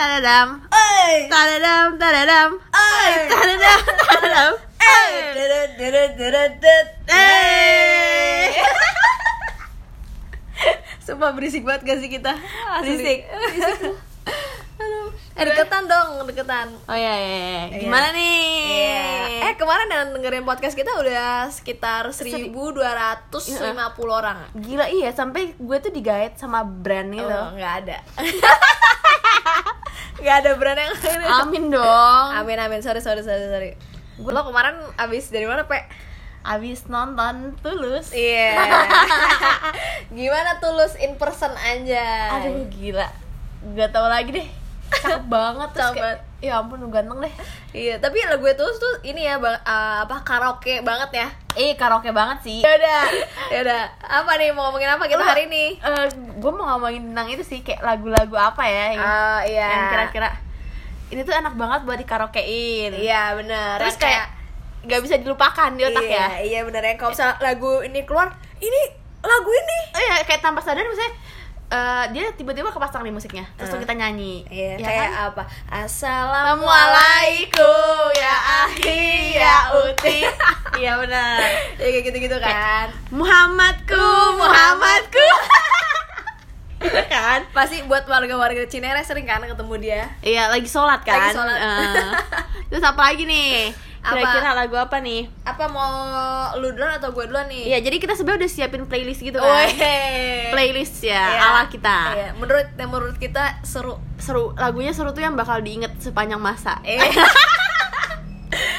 tadadam Oi. tadadam tadadam Oi. tadadam tadadam. Sumpah berisik banget gak sih kita? Asli. Berisik. Aduh. Eh deketan dong, deketan. oh iya iya iya. Iya. gimana nih Iya. Eh kemarin yang dengerin podcast kita udah sekitar 1250 orang. gila iya sampai gue tuh digait sama brand gitu Oh, nggak ada. Nggak ada brand yang amin dong Amin amin. Sorry sorry sorry sorry. Lo kemarin abis dari mana, Pe? abis nonton tulus Iya. Gimana tulus in person aja? aduh gila gak tau lagi deh cakep banget terus Cakep kayak ya ampun lu ganteng deh Iya, tapi lagu itu tuh ini ya bang, eh, apa karaoke banget ya. eh karaoke banget sih Ya udah, ya udah. Apa nih mau ngomongin apa kita hari ini? gue mau ngomongin tentang itu sih kayak lagu-lagu apa ya yang, Ah, iya. yang kira-kira ini tuh enak banget buat dikaraokein Iya benar. terus kayak nggak bisa dilupakan di otak iya, ya Iya benar ya. Kalau misalnya lagu ini keluar, ini lagu ini. oh iya kayak tanpa sadar misalnya eh, dia tiba-tiba kepasang nih musiknya terus Ah. kita nyanyi Iya, Ya kayak kan? apa? Assalamualaikum ya ahi ya uti iya benar ya kayak gitu-gitu kan. Muhammadku Muhammadku Iya kan Pasti buat warga-warga Cinere sering kan ketemu dia. Iya lagi sholat kan Lagi sholat. Eh, Terus apa lagi nih? Kira-kira lagu apa nih Apa mau lu duluan atau gue duluan nih? Iya jadi kita sebenarnya udah siapin playlist gitu kan Weh. Playlist ya Iya. ala kita Iya, menurut yang menurut kita seru. Seru Lagunya seru tuh yang bakal diinget sepanjang masa Iya.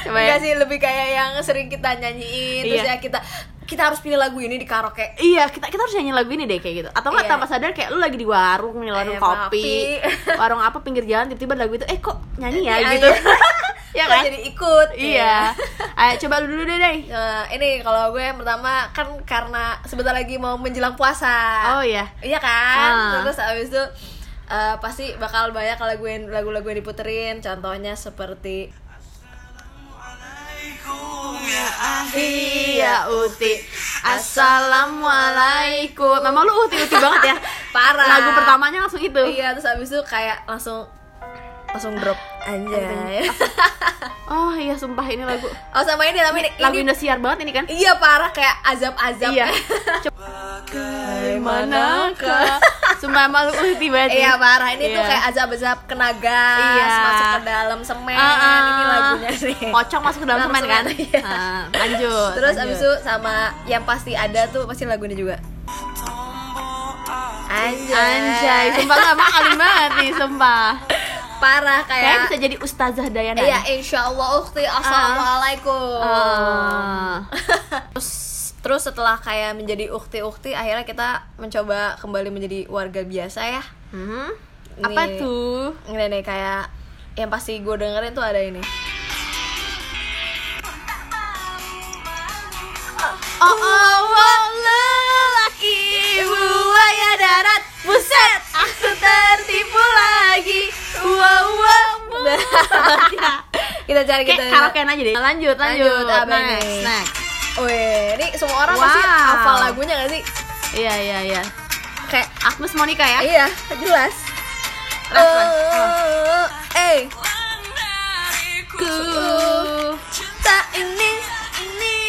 Coba Enggak ya sih lebih kayak yang sering kita nyanyiin terus Iya. ya kita kita harus pilih lagu ini di karaoke. Iya kita kita harus nyanyi lagu ini deh kayak gitu atau nggak Iya. tanpa sadar kayak lu lagi di warung nih warung Eh, kopi kopi. warung apa pinggir jalan tiba-tiba lagu itu eh kok nyanyi ya Iya, gitu iya. Ya kan jadi ikut. iya ayo coba lu dulu deh deh Nah, ini kalau gue yang pertama kan karena sebentar lagi mau menjelang puasa. oh iya Iya kan? Ah. Terus abis itu eh, pasti bakal banyak lagu yang lagu-lagu yang diputerin. Contohnya seperti Iya Uti Assalamualaikum Memang lu uti-uti banget ya Parah. Lagu pertamanya langsung itu Iya, terus abis itu kayak langsung langsung drop anjay. Oh iya sumpah ini lagu oh sama ini tapi ini, Lagu ini- Indosiar banget ini kan Iya parah kayak azab-azab. Iya Bagaimanakah Sumpah emang lu uti banget Iya parah ini tuh Iya. kayak azab-azab kena gas Iya. masuk ke dalam semen ah. ini lagunya nih. Pocong masuk ke dalam semen kan iya. Ah, Lanjut Terus lanjut. abis itu sama yang pasti ada tuh pasti lagu ini juga. Anjay. Anjay Sumpah emang alim banget nih Sumpah Parah Kayak kayak. bisa jadi Ustazah Dayana Iya, insya Allah ukti assalamualaikum. Ah. terus terus setelah kayak menjadi ukti-ukti akhirnya kita mencoba kembali menjadi warga biasa ya. Hmm? Ini- Apa tuh? Ini nih kayak yang pasti gue dengerin tuh ada ini. Oh, oh, oh, kita Kayak karaokean aja deh. Lanjut, lanjut, Lanjut, apa next, next Wih, ini semua orang pasti Wow. hafal lagunya gak sih? Iya, iya, iya. Kayak Agnes Monica ya? iya, jelas. Oh, eh, Ku tak ini ini.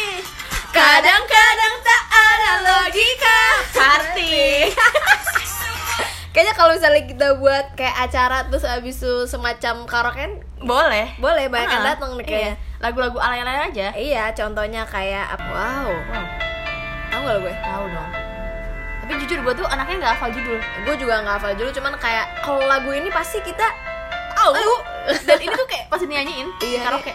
Kadang-kadang tak ada logika. Arti Kayaknya kalau misalnya kita buat kayak acara terus abis itu semacam karaoke Boleh. boleh banyak yang Ah, datang nih iya. kayaknya. Lagu-lagu alay-alay aja. Iya, contohnya kayak apa? Wow, Wow, tahu gak lo gue? tahu dong. Tapi jujur gue tuh anaknya gak hafal judul. Gue juga nggak hafal dulu, cuman kayak kalau lagu ini pasti kita tahu. Dan ini tuh kayak pas nyanyiin Iya, karaoke.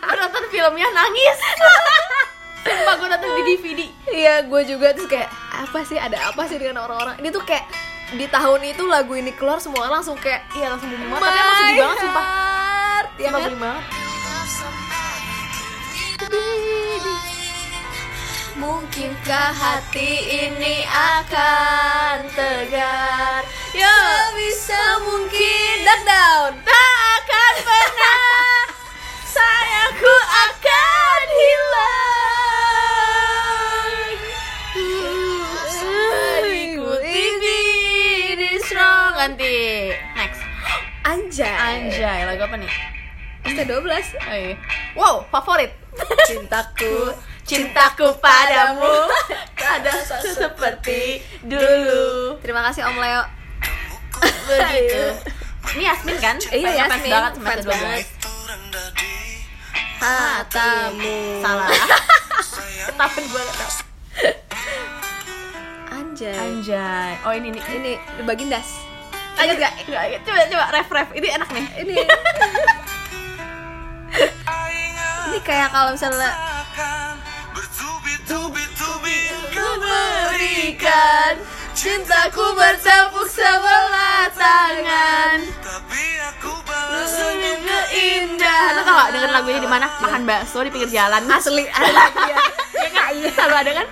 Gue nonton filmnya nangis. Sumpah gue nonton di DVD Iya, gue juga terus kayak apa sih? Ada apa sih dengan orang-orang? Ini tuh kayak di tahun itu lagu ini keluar semua orang langsung kayak Iya langsung booming banget Tapi emang sedih banget sumpah ya kan? booming banget Mungkinkah hati ini akan tegar? Ya bisa mungkin dark down. Anjay. Anjay, lagu apa nih? ST12. Oh, iya. Wow, favorit. Cintaku, Cintaku padamu ada seperti dulu. Terima kasih Om Leo. Begitu. Ini Yasmin kan? Iya, Fans Yasmin. banget sama Fans ST12. banget. Hatamu. Salah. Tapi gue gak tau. Anjay. Anjay. Oh ini nih. Ini Bagindas. Ingat gak? Enggak, coba coba ref ref. Ini enak nih. Ini Ini kayak kalau misalnya Ku berikan cintaku bertepuk sebelah tangan. Sungguh indah. Lo tau gak denger lagunya di mana? Makan bakso di pinggir jalan. asli asli ya. Ya kan? Selalu ada kan?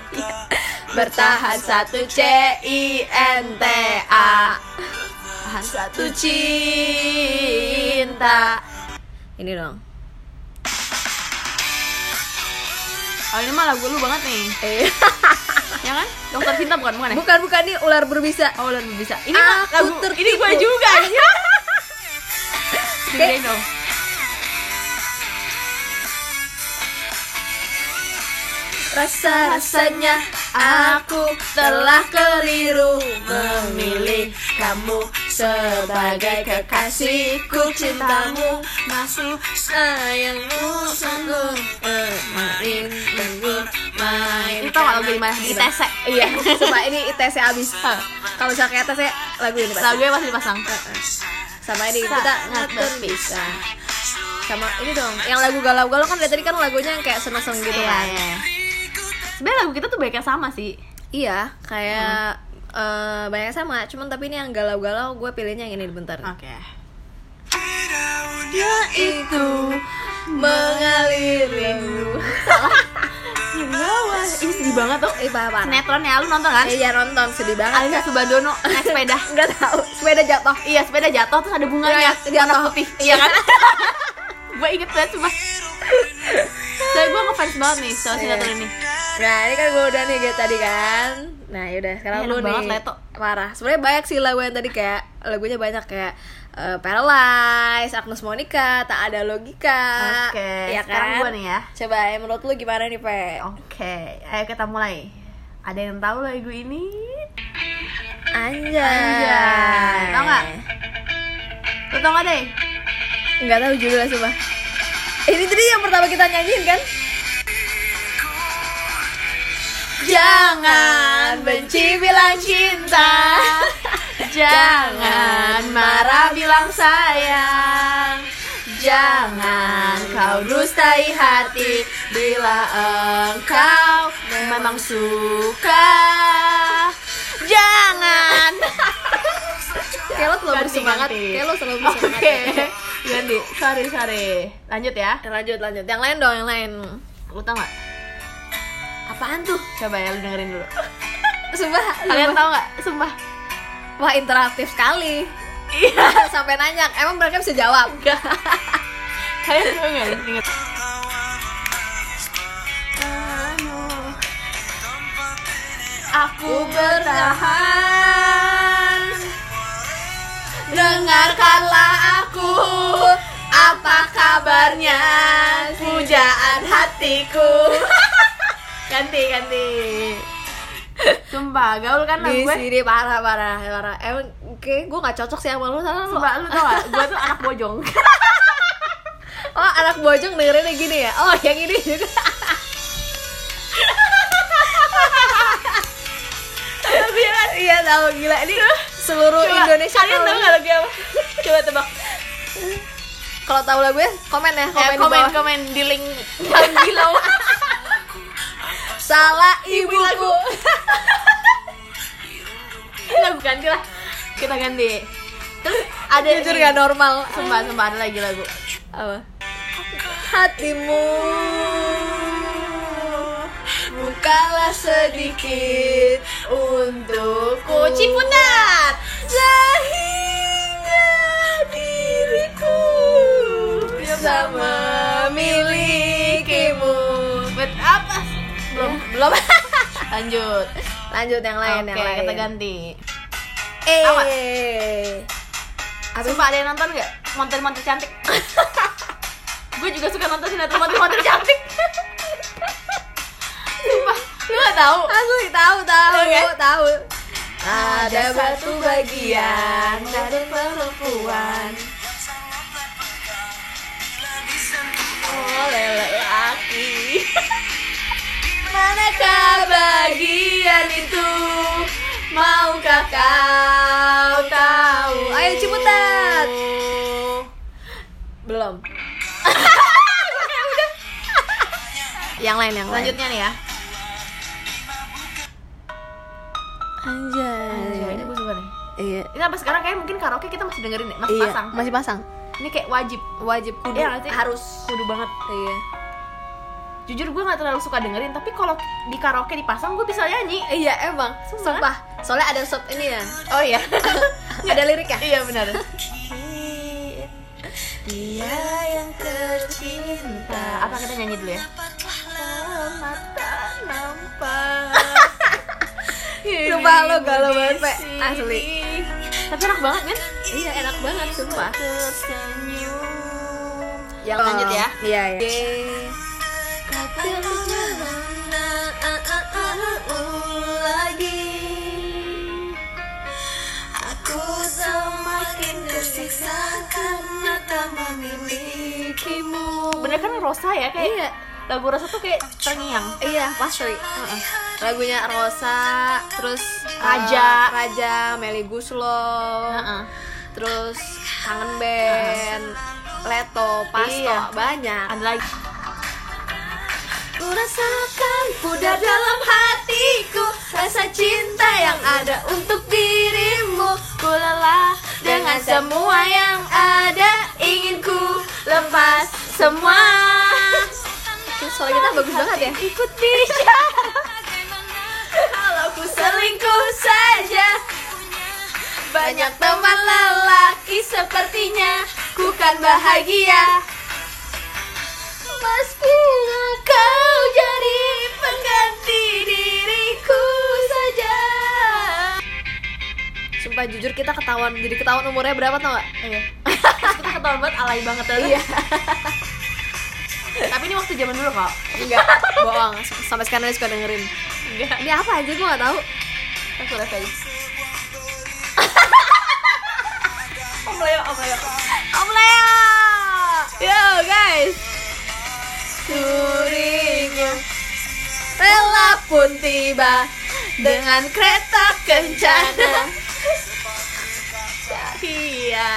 Bertahan satu C I N T A. Satu cinta. Ini dong. Oh ini mah lagu lu banget nih. Eh. Ya kan? Dokter cinta bukan bukan ya? bukan bukan nih ular berbisa. Oh udah bisa. Ini mah Aku lagu tertipu. ini gue juga. ya. Digedein dong. Rasa-rasanya aku telah keliru memilih kamu sebagai kekasihku cintamu masuk sayangmu sungguh bermain sungguh main Ini tau gak lagu di mana? Di TC. iya coba ini ITC abis kalau misalnya kayak ITC lagu ini pasti Lagunya pasti dipasang. sama ini kita Sangat terpisah sama ini dong yang lagu galau-galau kan dari tadi kan lagunya yang kayak seneng-seneng gitu Iya, kan iya. Sebenarnya lagu kita tuh banyak yang sama sih. iya kayak eh, banyak sama cuman tapi ini yang galau-galau gue pilihnya yang ini bentar Oke. ya itu mengalir rindu Bawah. Ini sedih banget tuh. eh parah parah Sinetron ya, lu nonton kan? Iya nonton sedih banget Alisa Subadono naik sepeda. nggak tahu sepeda jatuh Iya, sepeda jatuh terus ada bunganya. Warna jatuh. putih. Iya kan? gue inget banget cuma. Soalnya gue ngefans banget nih sama sinetron Iya. ini. Nah ini kan gue udah nih kayak tadi kan Nah yaudah sekarang lu nih Leto. Parah Sebenarnya banyak sih lagu yang tadi kayak Lagunya banyak kayak eh, Paralyze, Agnes Monica, Tak Ada Logika Oke, ya sekarang kan? gua nih ya. Coba ya, menurut lu gimana nih Pe? Oke, ayo kita mulai. Ada yang tahu lagu ini? Anjay Anjay. Tau nggak? Lu tau gak deh? Nggak tahu judulnya coba Ini tadi yang pertama kita nyanyiin kan? Jangan benci bilang cinta. Jangan marah bilang sayang. Jangan kau dustai hati Bila engkau memang suka. Jangan. Kayak lo selalu bersemangat. Kayak lo selalu bersemangat Ganti, sorry sorry Lanjut ya Ya, Lanjut lanjut Yang lain dong yang lain Lu tau gak? Apaan tuh? Coba ya lu dengerin dulu Sumpah Kalian sumpah. tau gak? Sumpah Wah interaktif sekali Iya Sampai nanya Emang mereka bisa jawab? Enggak. Kalian tau gak? Ingat. Aku bertahan Dengarkanlah aku Apa kabarnya Pujaan hatiku Ganti, ganti Sumpah, gaul kan Di gue sini parah parah parah. Emang oke, gue gak cocok sih sama lu sana lu. Sumpah, lu tau gak? Gue tuh anak bojong Oh anak bojong dengerinnya gini ya? Oh yang ini juga. Iya tahu gila ini seluruh Coba, Indonesia Kalian tahu. tau gak lagu apa? Coba tebak Kalau tahu lagu gue komen ya komen, di komen, bawah. komen di link yang below Salah ibuku. Lagu ganti lah Kita ganti Terus ada Jujur ini. gak normal. Sumpah, sumpah ada lagi lagu Apa? Hatimu bukalah sedikit untukku. Ciputat sehingga diriku bisa memilikimu Buat apa? Belum belum. Lanjut. Lanjut yang lain Oke, yang lain. kita ganti. Eh. Tahu Sumpah ada yang nonton nggak? Montir-montir cantik. gue juga suka nonton sinetron montir-montir cantik. Sumpah, lu gak tahu? Asli tahu tahu Tahu. Ada satu bagian dari perempuan oleh lelaki. Manakah bagian itu? Maukah kau tahu? Ayo, Ciputat. Belum. yang lain yang lain. Selanjutnya nih ya. Anjay. Ini gue suka nih. Iya. Ini sampai sekarang kayak mungkin karaoke kita masih dengerin ya, masih Iya, pasang. masih pasang. Ini kayak wajib. Wajib kudu Iya harus. kudu banget. Iya. Jujur gue nggak terlalu suka dengerin, tapi kalau di karaoke dipasang gue bisa nyanyi. Iya emang, sumpah. Soalnya ada sub ini ya. Oh iya. ada lirik ya? iya benar. Dia yang tercinta. Apa kita nyanyi dulu ya? Mata nampak. Sumpah lo galau banget, Pe. Asli. Tapi enak banget kan? Iya, enak banget sumpah. Yang Lanjut ya. Iya, iya. lagi Aku semakin tersiksa karena tak memilikimu Bener kan Rosa ya kayak Iya. lagu Rosa tuh kayak terngiang Iya, pasti. Lagunya Rosa, terus Raja. eh, Raja, Meli Guslo, Heeh. terus Kangen Band, Leto, Pasto, Iya. banyak. Ada lagi Ku rasakan pudar dalam hatiku Rasa cinta yang ada untuk dirimu Ku lelah dengan semua yang ada Ingin ku lepas semua Suara kita bagus banget ya Ikut ku selingkuh saja. Banyak teman lelaki sepertinya Ku kan bahagia. Meski engkau jadi pengganti diriku saja. Sumpah jujur kita ketahuan Jadi ketahuan umurnya berapa tau gak? Iya. Kita ketahuan banget alay banget ya. Iya. Tapi ini waktu zaman dulu kok. Enggak, bohong. Sampai sekarang suka dengerin Enggak. Ini apa aja? Gue gak tahu. Aku udah aja Om Leo, Om Leo. Om Leo! Yo guys! Surinya Rela pun tiba Dengan kereta kencana. Iya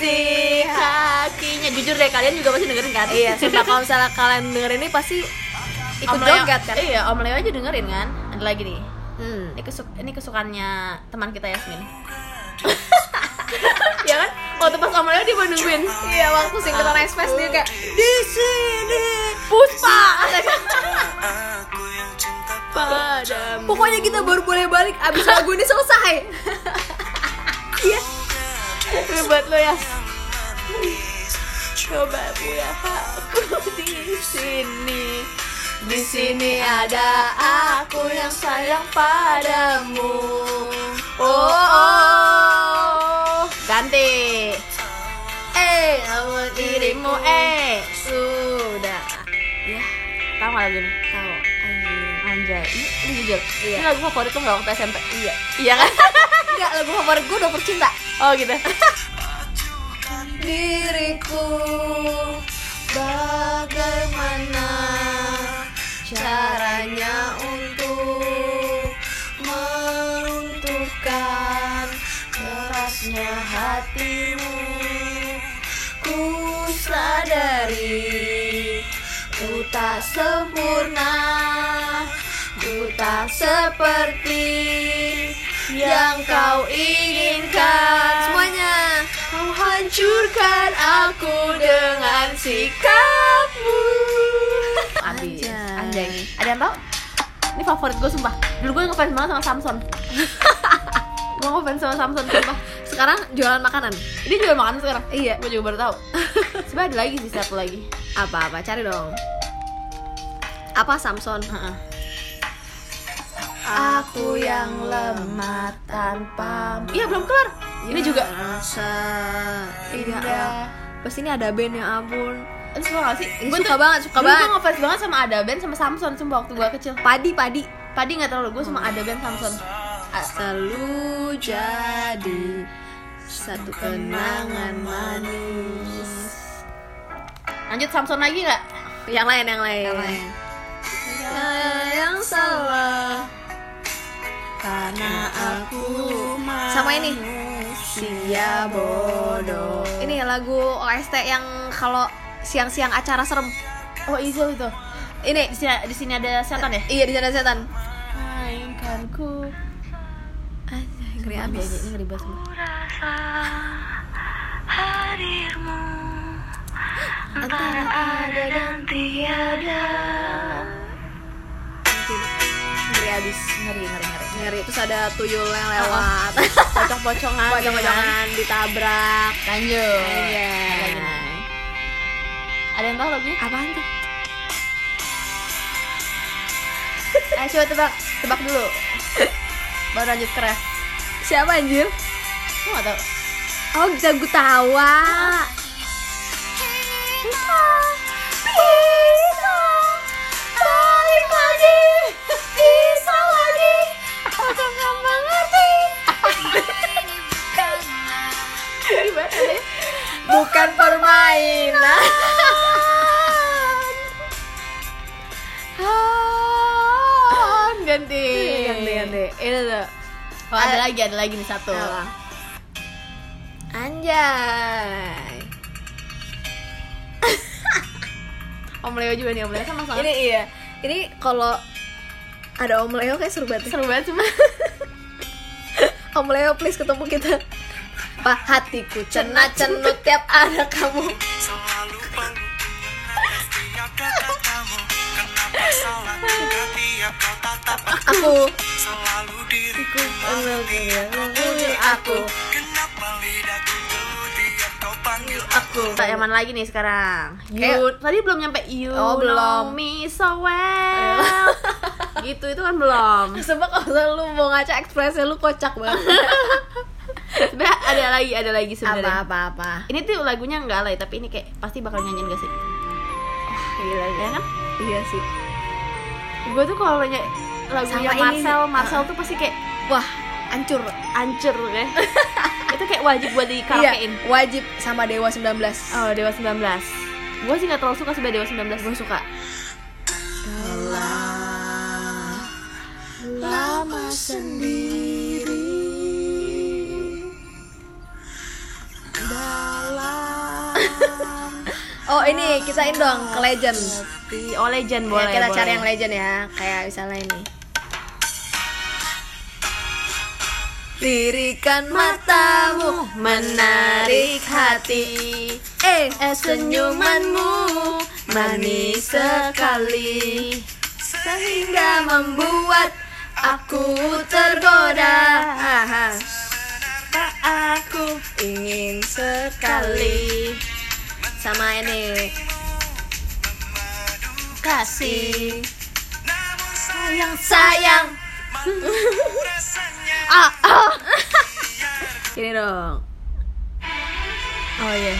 Si kakinya. Jujur deh kalian juga pasti dengerin kan? Iya, sumpah kalau misalnya kalian denger ini pasti ikut joget kan? Iya, Om Leo aja dengerin kan Ada lagi nih. Hmm. Ini, kesuk ini kesukaannya teman kita Yasmin. Ya kan? Waktu pas Om Leo dia mau nungguin. Iya, waktu singkatan Aku- Express dia kayak di sini. Puspa! Padamu. Pokoknya kita baru boleh balik abis lagu ini selesai. Iya. Buat lo ya. Coba lihat aku di sini di sini ada aku yang sayang padamu. Oh, oh. ganti. Eh, namun dirimu eh sudah. Ya, tahu nggak lagu ini? Tahu. Anjay, ini, ini jujur. Iya. Ini lagu favorit tuh nggak waktu SMP? Iya. Iya kan? Enggak, lagu favorit gue dokter cinta. oh gitu. Diriku bagaimana caranya untuk meruntuhkan kerasnya hatimu. Ku sadari ku tak sempurna ku tak seperti yang kau inginkan. Semuanya kau hancurkan aku dengan sikapmu Abis. Anjay. Ada yang tau? Ini favorit gue sumpah. Dulu gue ngefans banget sama Samson. gue ngefans sama Samson sumpah. sekarang jualan makanan Dia jual makanan sekarang. iya Gue juga baru tahu. Sebenarnya ada lagi sih satu lagi. apa apa cari dong apa Samson Heeh. Aku yang lemah tanpa Iya belum kelar Ini juga rasa Indah. indah pas ini ada band ya ampun suka gak sih? Ih, Gua suka banget, suka dulu banget. Gue ngefans banget sama Ada Band sama Samson Sumpah waktu gue kecil padi padi Padi gak terlalu, gue sama Ada Band Samson selalu jadi satu kenangan manis Lanjut Samson lagi gak? yang lain yang lain, Yang lain. Ya, yang salah Karena aku sama ini sia bodoh ini lagu OST yang kalau siang-siang acara serem. Oh Izzo itu ini. Di sini, di sini ada setan ya? iya di sana setan. Mainkanku. Ngeri ya, abis. ini ngeri banget. Semua. antara ada dan tiada. Ngeri abis. Ngeri, ngeri, ngeri. Ngeri terus ada tuyul yang lewat. Pocong-pocongan pocong-pocongan ditabrak. Lanjut. Anjay. Ada yang tahu lagunya? apaan tuh? Ayo coba tebak, tebak dulu. Baru lanjut ke ref siapa anjir? Lu gak tau? oh jago tawa lagi, ada lagi nih satu. Apa? anjay. Om Leo juga nih, Om Leo kan masalah ini iya. Ini kalau ada Om Leo kayak seru banget. Seru banget cuma. Om Leo please ketemu kita. Pak hatiku cenat cenut tiap ada kamu aku. Selalu diriku memuji aku aku. Tak yang mana lagi nih sekarang? Kayak- You, tadi belum nyampe you Oh, know belum. me so well Gitu, itu kan belum. Sebab kalau lu mau ngaca ekspresi lu kocak banget. Sebenernya ada lagi, ada lagi sebenarnya. Apa apa apa? Ini tuh lagunya nggak alay, tapi ini kayak pasti bakal nyanyiin gak sih? gila Ya kan? Iya sih. Gue tuh kalau nyanyi lagunya Sama ini Marcel, nih. Marcel tuh pasti kayak wah hancur. ancur ya. Itu kayak wajib buat di iya wajib sama Dewa 19 Oh, Dewa 19 Gue sih gak terlalu suka sebenernya Dewa 19 Gue suka. Lama sendiri Oh ini kita ini dong ke legend. Oh, legend boleh ya, kita boleh. cari yang legend ya, kayak misalnya ini. Lirikan matamu menarik hati Eh, senyumanmu manis sekali Sehingga membuat aku tergoda Aha. Aku ingin sekali Sama ini. Kasih. Sayang. Sayang ah, ah. Ini dong. Oh iya.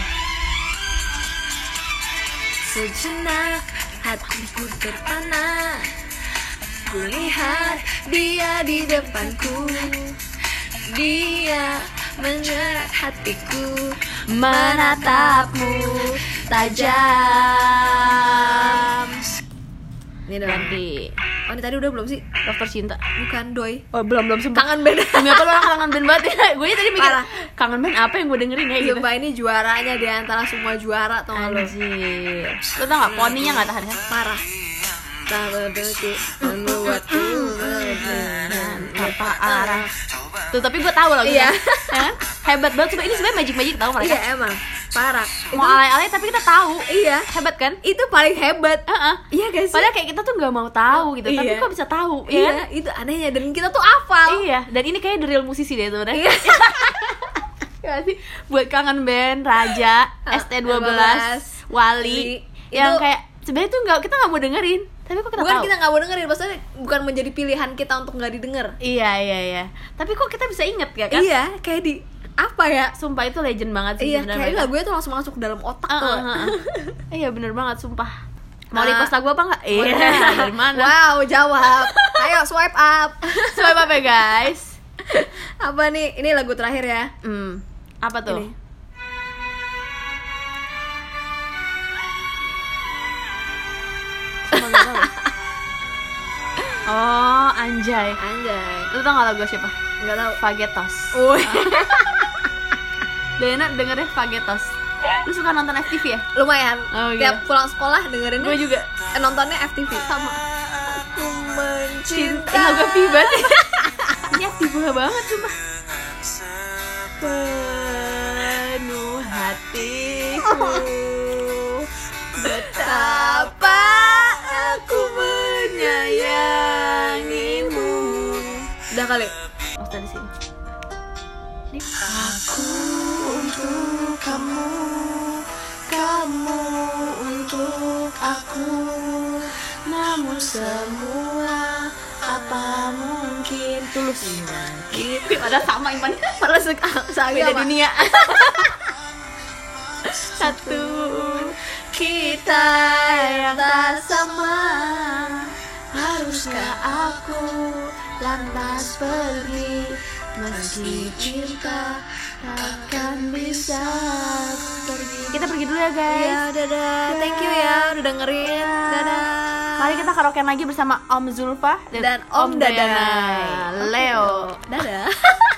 Sejenak hatiku terpana Kulihat dia di depanku. Dia menyeret hatiku Menatapmu tajam. Ini dong Ganti. Oh ini tadi udah belum sih? Dokter Cinta. Bukan doi. Oh belum belum sumpah Kangen band. Demi apa lu orang kangen band banget ya? Gue tadi mikir Parah. Kangen band apa yang gue dengerin ya gitu. Sumpah ini juaranya di antara semua juara tau gak lo Anjir. Lu tau gak poninya gak tahan kan? Parah. Tak berdetik membuatku berjalan Apa arah Tuh tapi gue tahu lagu Iya. Hebat banget Coba ini sebenarnya magic-magic tau mereka Iya emang Parah Mau alay-alay tapi kita tahu Iya Hebat kan? Itu paling hebat Heeh. Iya gak sih? Padahal kayak kita tuh gak mau tahu gitu Tapi Iya. kok bisa tahu ya Iya kan? itu anehnya Dan kita tuh hafal Iya, dan ini kayak the real musisi deh sebenarnya. Iya. Ya sih, buat kangen band Raja, Ah, ST12, Wali. Wali, yang Itu- kayak sebenarnya tuh nggak kita nggak mau dengerin, Tapi kok kita bukan tahu? kita nggak mau dengerin maksudnya bukan menjadi pilihan kita untuk nggak didengar Iya iya iya. Tapi kok kita bisa inget ya kan? iya kayak di apa ya Sumpah itu legend banget sih iya kayak lagunya tuh langsung masuk ke dalam otak tuh ah, ah, ah. Iya bener banget sumpah. Mau Ah. request lagu apa enggak? Iya, dari mana? wow jawab ayo swipe up Swipe apa ya guys? apa nih ini lagu terakhir ya Hmm, apa tuh? Ini. Oh, anjay. anjay Lu tau gak lagu siapa? nggak tahu Fagetos. Woi, Dena dengernya Fagetos. Lu suka nonton FTV ya? lumayan Oh, gitu. tiap pulang sekolah dengerinnya Gue juga eh, nontonnya FTV sama. aku mencinta Ini lagu FTV banget. Ini FTV banget cuma. Penuh hatiku betapa aku namun semua apa mungkin Tulus. gitu Padahal sama iman. malah se Beda dunia. Satu kita yang tak sama haruskah aku lantas pergi meski cinta takkan bisa pergi. Kita pergi dulu ya guys. ya dadah. Thank you ya udah dengerin. Dadah. Mari kita karaokean lagi bersama Om Zulfa dan Om Dadana. Leo. dadah